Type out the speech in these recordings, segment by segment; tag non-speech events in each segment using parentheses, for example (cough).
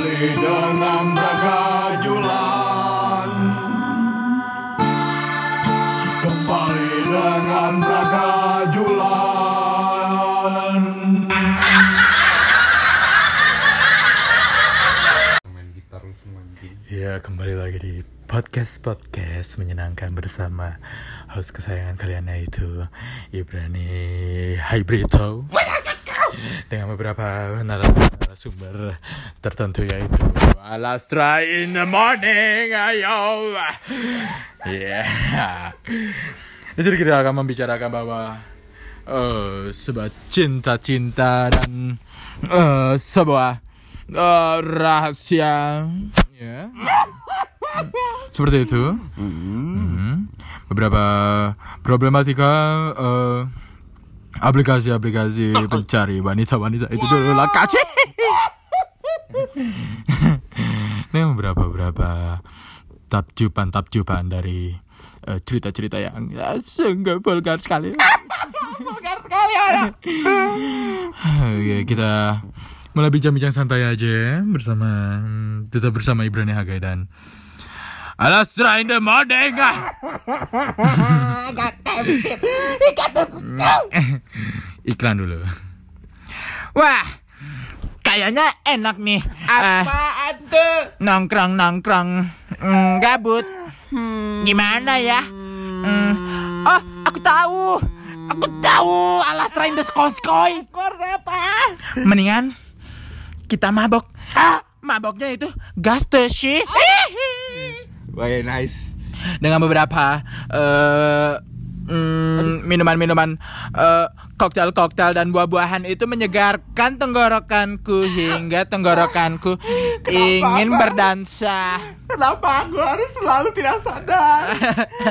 Kembali dengan Bragajulan Kembali dengan Bragajulan main gitar lu semua anjing Ya kembali lagi di podcast podcast menyenangkan bersama host kesayangan kalian yaitu Ibrani Hybrito dengan beberapa narasumber tertentu yaitu Alastra in the morning ayo. Ya di sini kita akan membicarakan bahwa eh sebuah cinta-cinta dan eh, sebuah eh, rahasia. Ya seperti itu. Hmm. beberapa problematika eh, aplikasi-aplikasi (laughs) pencari wanita-wanita itu dulu lah. Kacau (laughs) ini beberapa beberapa tapjupan tapjupan dari eh, cerita-cerita yang ya, sungguh vulgar sekali. (laughs) Vulgar sekali ya kita mulai bincang-bincang santai aja bersama tetap bersama Ibrani Hagai dan Alastra in the morning. (laughs) Iklan dulu. Wah, kayaknya enak nih. Apaan tuh? Nongkrong nongkrong, mm, gabut. Gimana ya? Hmm. Oh, aku tahu. Aku tahu. Alas skoy. Skor siapa? Mendingan kita mabok. Ah, maboknya itu gas sih. wah ya, nice dengan beberapa eh, mm, minuman-minuman eh, koktail-koktail dan buah-buahan itu menyegarkan tenggorokanku hingga tenggorokanku ingin berdansa. kenapa aku harus selalu tidak sadar?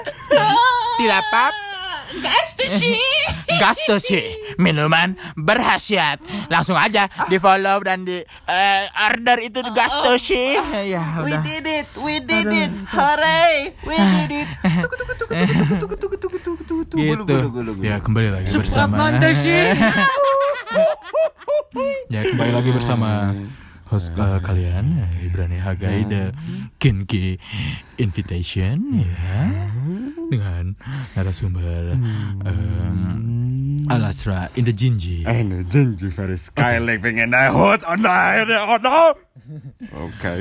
(laughs) Tidak apa Gas sih minuman berhasiat. Langsung aja di follow dan di eh, order itu gas sih. Ya We did it, we did it, hooray, we did it. Tunggu, tunggu, tunggu, tunggu, tunggu, tunggu, tunggu, tunggu, tunggu, tunggu, tunggu, Gitu. tunggu, tunggu, tunggu. Ya kembali lagi bersama. ya kembali lagi bersama host eh, kalian eh, Ibrani Hagai the Kinky Invitation ya. Dengan narasumber um, Alasra in the Jinji. and Genji very sky living in the hood on the oh no oke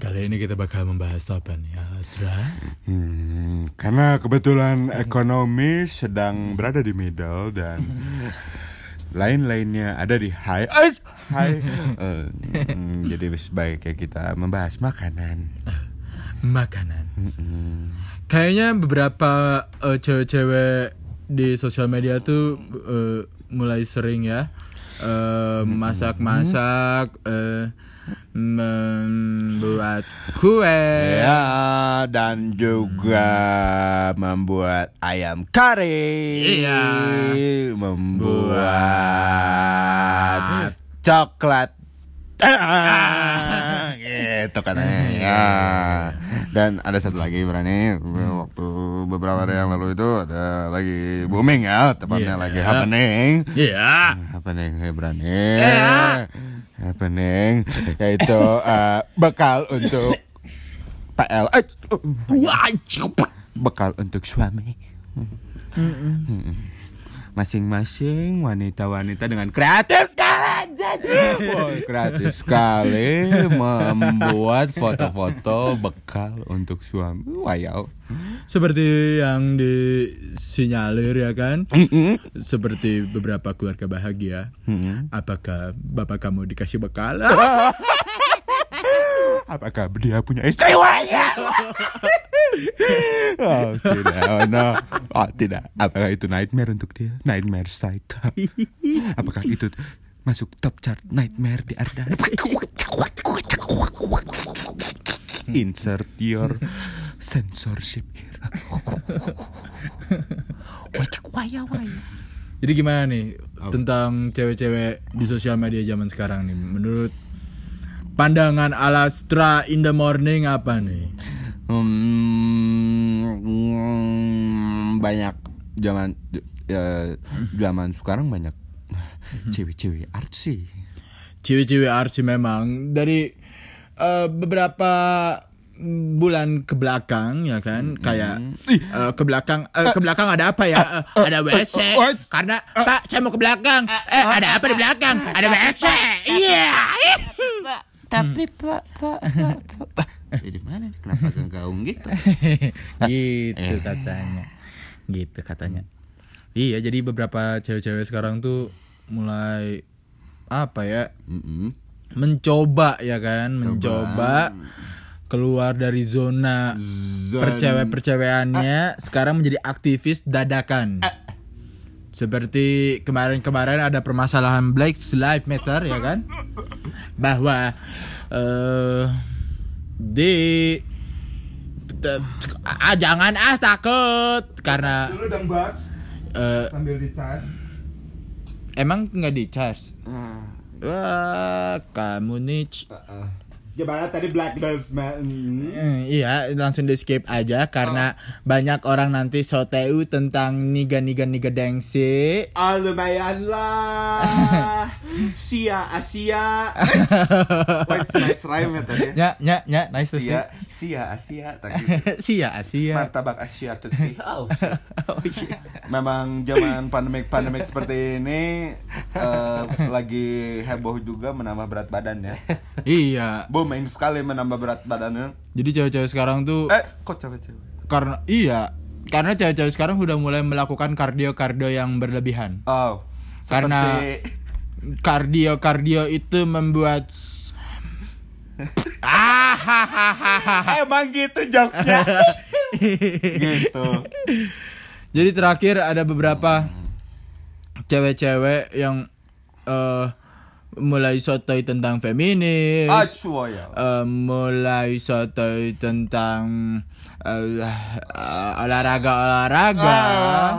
Kali ini kita bakal membahas apa nih Alasra? Hmm, karena kebetulan ekonomi sedang berada di middle dan (laughs) lain-lainnya ada di Hai Ais Hai. Uh, mm, jadi sebaiknya kita membahas makanan. Makanan. Mm -mm. kayaknya beberapa uh, cewek-cewek di sosial media tuh uh, mulai sering ya masak-masak uh, masak uh, membuat kue. ya dan juga membuat ayam kari Iya. membuat coklat Ah, gitu kan ya. Dan ada satu lagi berani waktu beberapa hari yang lalu itu ada lagi booming ya, tepatnya Iya. lagi happening. Iya. Happening ya berani. Happening yaitu eh, bekal untuk PL. Eh, bekal untuk suami. Masing-masing wanita-wanita dengan kreatif sekali. Wah, kreatif sekali membuat foto-foto bekal untuk suami. Wow. Seperti yang disinyalir ya kan? Seperti beberapa keluarga bahagia. Apakah bapak kamu dikasih bekal? (laughs) Apakah dia punya istri banyak? (laughs) oh, tidak. Oh, no. Oh, tidak. Apakah itu nightmare untuk dia? Nightmare site. (laughs) Apakah itu masuk top chart nightmare di Arda? Insert your censorship here. Wajak waya waya. Jadi gimana nih tentang cewek-cewek di sosial media zaman sekarang nih? Menurut pandangan Alastra in the morning apa nih? Hmm, banyak zaman ya, zaman sekarang banyak cewek-cewek artsy. Cewek-cewek artsy memang. Dari eh, beberapa bulan ke belakang ya kan? Kayak eh, ke belakang eh, ke belakang ada apa ya? Eh, ada WC karena Pak saya mau ke belakang. Eh ada apa di belakang? ada WC iya. Pak, tapi Pak, Pak, Pak, (laughs) Dari mana? Kenapa gaung gitu? (laughs) gitu katanya. Gitu katanya. Iya jadi beberapa cewek-cewek sekarang tuh mulai apa ya? Mm-mm. mencoba ya kan? Mencoba keluar dari zona percewek-perceweannya sekarang menjadi aktivis dadakan. Seperti kemarin-kemarin ada permasalahan Black Lives Matter ya kan? Bahwa eh di ah, jangan ah takut. Karena Dulu dong, Bos. eh, Sambil. Emang nggak di charge wah kamu nih Gimana tadi Black Lives Matter? Eh, iya, langsung di skip aja karena banyak orang nanti soteu tentang niga-niga niga dengsi. Ah, lumayan lah. (laughs) Sia Asia. (laughs) What's nice rhyme ya tadi? Ya, ya, ya, nice to see. Sia, Sia Asia tadi. Sia, (laughs) Asia. Martabak Asia tuh sih. (laughs) Oh, Memang zaman pandemik-pandemik seperti ini eh, lagi heboh juga menambah berat badan ya. Iya. Booming sekali menambah berat badannya. Jadi cewek-cewek sekarang tuh Eh, kok cewek-cewek? karena iya, karena cewek-cewek sekarang udah mulai melakukan kardio-kardio yang berlebihan. Oh, Karena- seperti Kardio-kardio itu membuat. Emang gitu jokesnya. gitu. Jadi terakhir ada beberapa cewek-cewek yang eh mulai sotoy tentang feminis, eh, mulai sotoy tentang eh, olahraga-olahraga, Ah.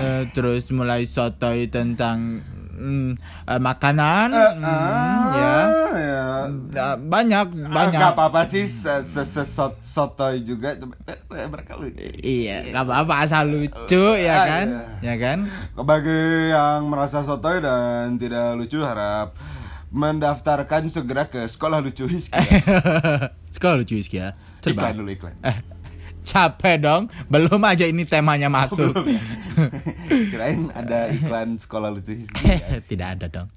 eh, terus mulai sotoy tentang mm, eh, makanan, mm, ya ya. Eh, banyak banyak. Gak apa-apa sih se se se sot- sotoy juga Eh, mereka lucu. Iya, nggak apa-apa asal lucu ya Ah, kan, iya. ya kan. Bagi yang merasa sotoy dan tidak lucu harap mendaftarkan segera ke sekolah lucu Hiski. (laughs) Sekolah lucu ya. iklan Coba. dulu iklan. Eh, capek dong. Belum aja ini temanya masuk. (laughs) Kirain ada iklan sekolah lucu Hiski. Tidak ada dong.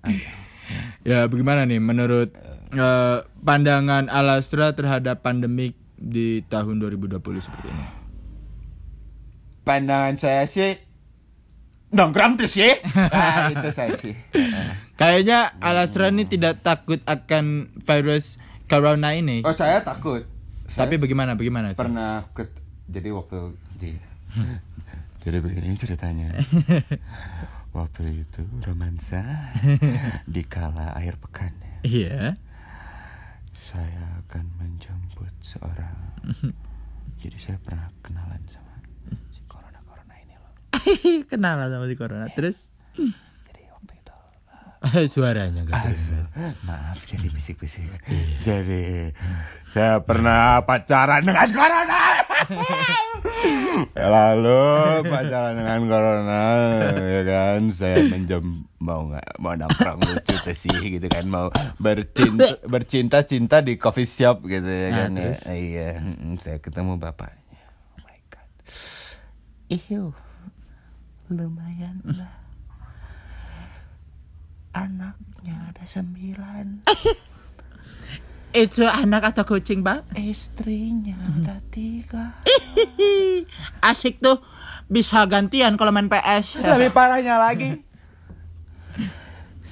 ya, bagaimana nih menurut eh, pandangan Alastra terhadap pandemik di tahun 2020 seperti ini? Pandangan saya sih nongkrong tuh sih. Nah, itu saya sih. Kayaknya Alastra ini tidak takut akan virus corona ini. Oh saya takut. Tapi bagaimana? Bagaimana? sih? pernah ke jadi waktu di (laughs) jadi begini ceritanya. (laughs) Waktu itu romansa (laughs) di kala akhir pekan. Iya. saya akan menjemput seorang. Jadi saya pernah kenalan sama si corona corona ini loh. Kenal sama si corona. Terus? Jadi waktu itu suaranya gak kedengeran. maaf jadi bisik-bisik. Jadi saya pernah pacaran dengan corona lalu pacaran dengan corona ya kan? Saya menjem mau nggak? Mau nongkrong lucu sih gitu kan? Mau bercinta bercinta cinta di coffee shop gitu ya Nah, kan? Ya. iya saya ketemu bapaknya. Oh my god. Iu, lumayan lah. Anaknya ada sembilan (laughs) Itu anak atau kucing, Bang? istrinya ada tiga (laughs) Asik tuh. Bisa gantian kalau main PS. (laughs) lebih parahnya lagi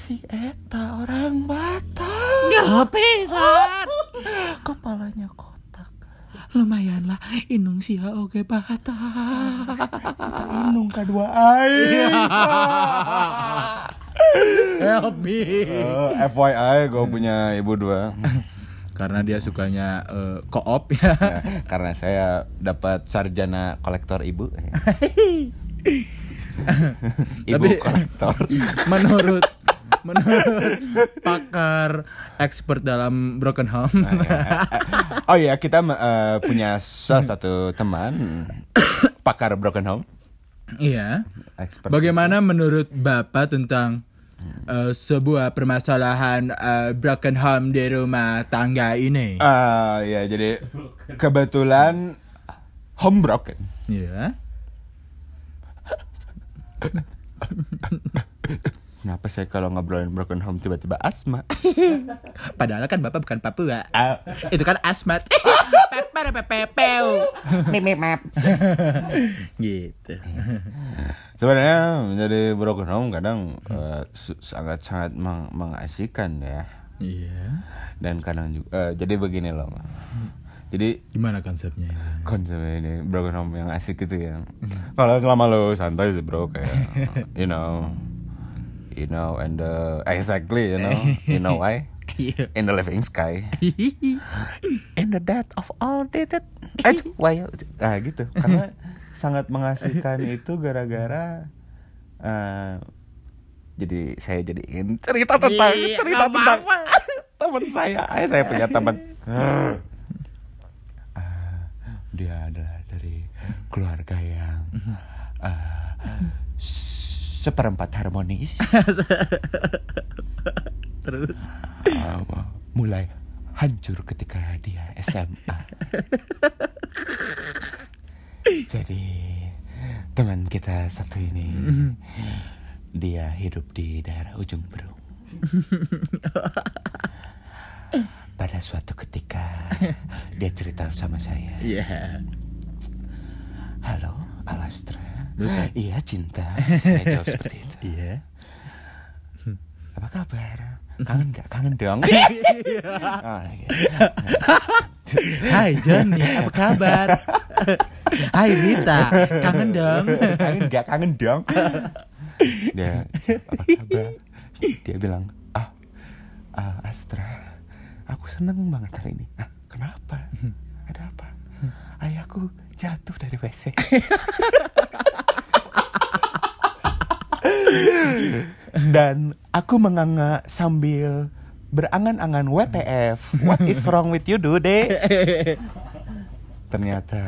si Eta orang Batak Gak pisan. (laughs) kepalanya kotak Lumayan lah. Inung sia oke bata. inung kedua air Help me. Oh, FYI gue punya ibu dua Karena dia sukanya eh, koop ya. (laughs) Ya, karena saya dapat sarjana kolektor ibu (laughs) ibu Tapi- kolektor (laughs) menurut menurut pakar expert dalam broken home. oh iya kita eh, punya salah satu teman pakar broken home iya. expert Bagaimana menurut Bapak tentang eh, sebuah permasalahan eh, broken home di rumah tangga ini. Ah ya jadi kebetulan home broken. Ya. (laughs) Kenapa saya kalau ngobrolin broken home tiba-tiba asma? (laughs) Padahal kan Bapak bukan Papua. Ah, Itu kan asmat. (laughs) Gitu. Sebenarnya menjadi broken home kadang eh, sangat-sangat meng- mengasihkan ya. Iya. Dan kadang juga eh, jadi begini loh. Jadi Gimana konsepnya ini? konsep ini broken home yang asik gitu ya. Kalau selama lo santai sih bro kayak you know you know and the exactly you know you know why? (laughs) Iya. in the living sky. (laughs) In the death of all dead. Eh why? Ah gitu. Karena (laughs) sangat mengasihkan itu gara-gara eh, jadi saya jadiin cerita tentang Iya, cerita nggak tentang teman saya. Eh, saya punya teman. Ah, dia adalah dari keluarga yang ah, seperempat harmonis (laughs) Terus. Ah, mulai hancur ketika dia SMA. Jadi teman kita satu ini dia hidup di daerah ujung berung. Pada suatu ketika dia cerita sama saya, Iya. halo Alastra, iya cinta, (laughs) saya jawab seperti itu. Iya. Apa kabar? Kangen gak? Kangen dong. (laughs) Ah, gitu. Hai Johnny, apa kabar? (laughs) Hai Rita, kangen dong. kangen gak kangen dong dia apa kabar dia bilang ah, ah Astra aku seneng banget hari ini ah kenapa ada apa ayahku jatuh dari WC dan aku menganga sambil berangan-angan WTF what is wrong with you dude (laughs) ternyata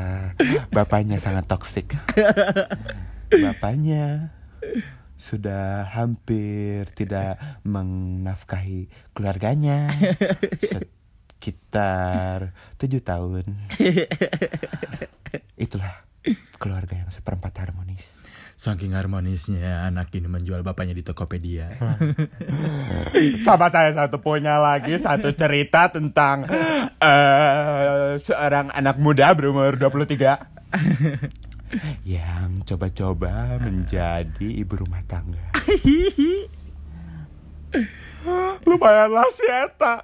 bapaknya sangat toksik bapaknya sudah hampir tidak menafkahi keluarganya sekitar tujuh tahun. itulah (laughs) keluarga yang seperempat harmonis Saking harmonisnya anak ini menjual bapaknya di Tokopedia. (laughs) sama saya satu punya lagi satu cerita tentang eh, seorang anak muda berumur 23 (laughs) yang coba-coba menjadi ibu rumah tangga. (laughs) Lumayanlah si Eta.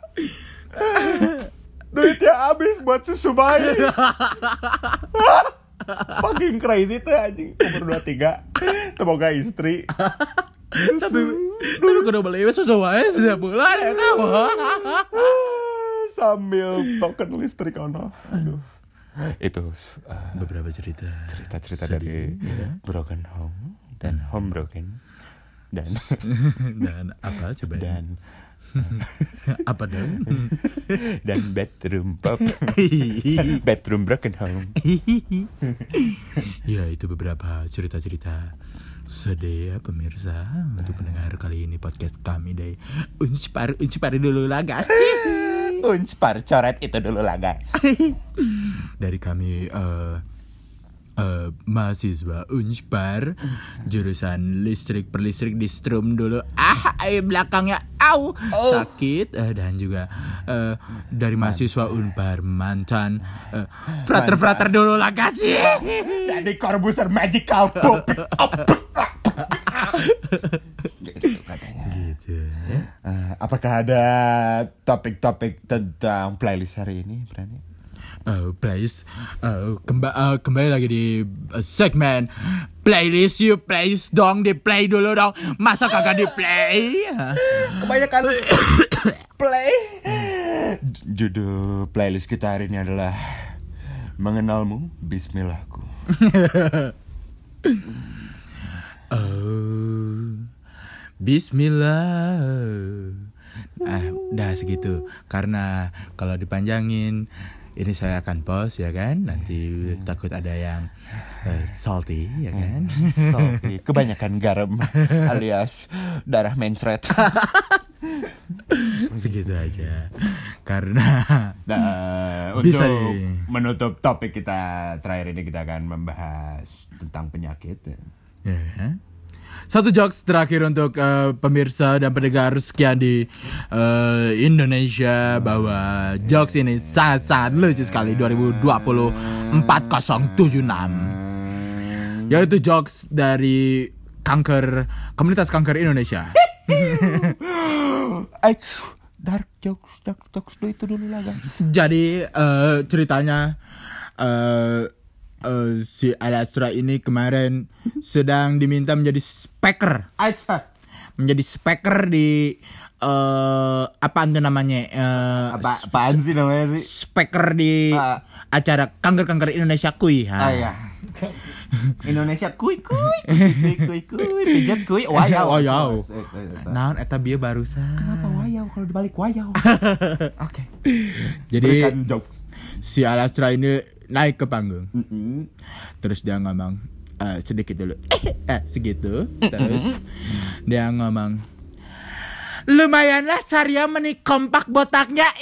Duitnya habis buat susu bayi. (laughs) Fucking crazy tuh anjing umur 23 Semoga istri (laughs) tapi tapi kudu beli susu wae setiap bulan ya kamu. (laughs) Sambil token listrik ono Aduh Itu uh, Beberapa cerita. cerita-cerita sedih, dari ya. broken home dan home broken dan Dan apa coba? dan (laughs) apa dong? (laughs) dan bedroom pop. (laughs) Bedroom broken home. Ya itu beberapa cerita-cerita sedih ya pemirsa. Untuk pendengar kali ini podcast kami dari Unspar Unspar dulu lah guys. Unspar coret itu dulu lah guys. Dari kami eh eh, mahasiswa Unspar jurusan listrik perlistrik di Strum dulu. Ah eh, belakangnya au. Sakit eh, dan juga eh, dari mahasiswa Unpar mantan eh, frater frater dulu lah guys jadi korbuser magical pop gitu. Katanya gitu apakah ada topik-topik tentang playlist hari ini berani Uh, playlist uh, kemba uh, kembali lagi di uh, segmen playlist you playlist dong di play dulu dong. Masa kagak di play? Kebanyakan (coughs) play. Judul playlist kita hari ini adalah mengenalmu Bismillahku. (coughs) Oh Bismillah. Ah udah segitu. Karena kalau dipanjangin ini saya akan post ya kan. Nanti takut ada yang eh, salty ya kan. (laughs) Salty. (laughs) Kebanyakan garam (laughs) alias darah mencret. Segitu aja. Karena Nah, Bisa untuk di- menutup topik kita terakhir ini kita akan membahas tentang penyakit. Ya. Satu jokes terakhir untuk eh, pemirsa dan pendengar sekian di eh, Indonesia bahwa jokes ini sangat-sangat lucu sekali 2020 4076 yaitu jokes dari kanker komunitas kanker Indonesia. (laughs) Dark jokes, dark jokes itu dulu lah, guys. Jadi eh, ceritanya eh eh, si Alastra ini kemarin sedang diminta menjadi speaker Aja. menjadi speaker di eh apa itu namanya eh Apa apaan sih namanya sih? speaker di Ah. acara kanker-kanker Indonesia kui Ah ha. ya. (laughs) Indonesia kuy kuy kuy kuy kuy pijat kuy wayau. Wayau. Naon eta bieu barusan. Kenapa wayau kalau dibalik wayau? (laughs) Oke. Jadi Berikan jokes. si Alastra ini naik ke panggung. Mm-mm. Terus dia ngomong eh, sedikit dulu. eh segitu. Terus dia ngomong Lumayanlah Sarya menik kompak botaknya. (laughs)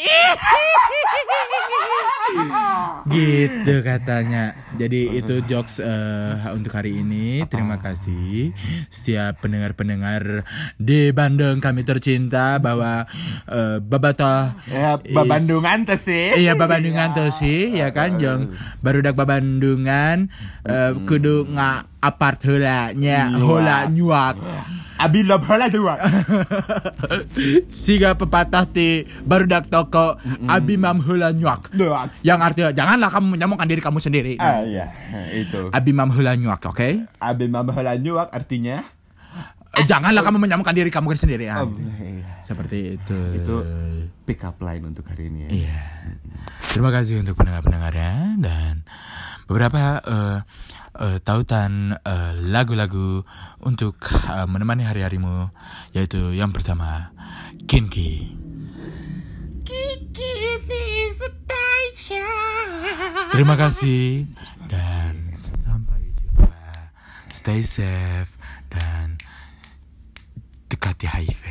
gitu katanya. Jadi itu jokes eh, untuk hari ini. Terima kasih setiap pendengar-pendengar di Bandung kami tercinta bahwa eh, babata Ya, babandungan teh sih. Iya babandungan tuh sih ya kan jong barudak babandungan eh, kudu nga apart heula nya Nyuak. Abi lob heula juga. siga pepatah ti barudak toko abi mam heula nyuak Doang. yang artinya janganlah kamu menyamukkan diri kamu sendiri Ah iya, itu. abi mam heula nyuak oke Abi mama heula nyuak artinya Eh, janganlah kamu menyamukkan diri kamu sendiri ya. Oh, iya. seperti itu Itu pick up line untuk hari ini ya. Iya. Terima kasih untuk pendengar-pendengarnya dan beberapa eh, eh, tautan eh, lagu-lagu untuk eh, menemani hari-harimu yaitu yang pertama Kinki. Terima kasih dan sampai jumpa. Stay safe dan dekati HIV.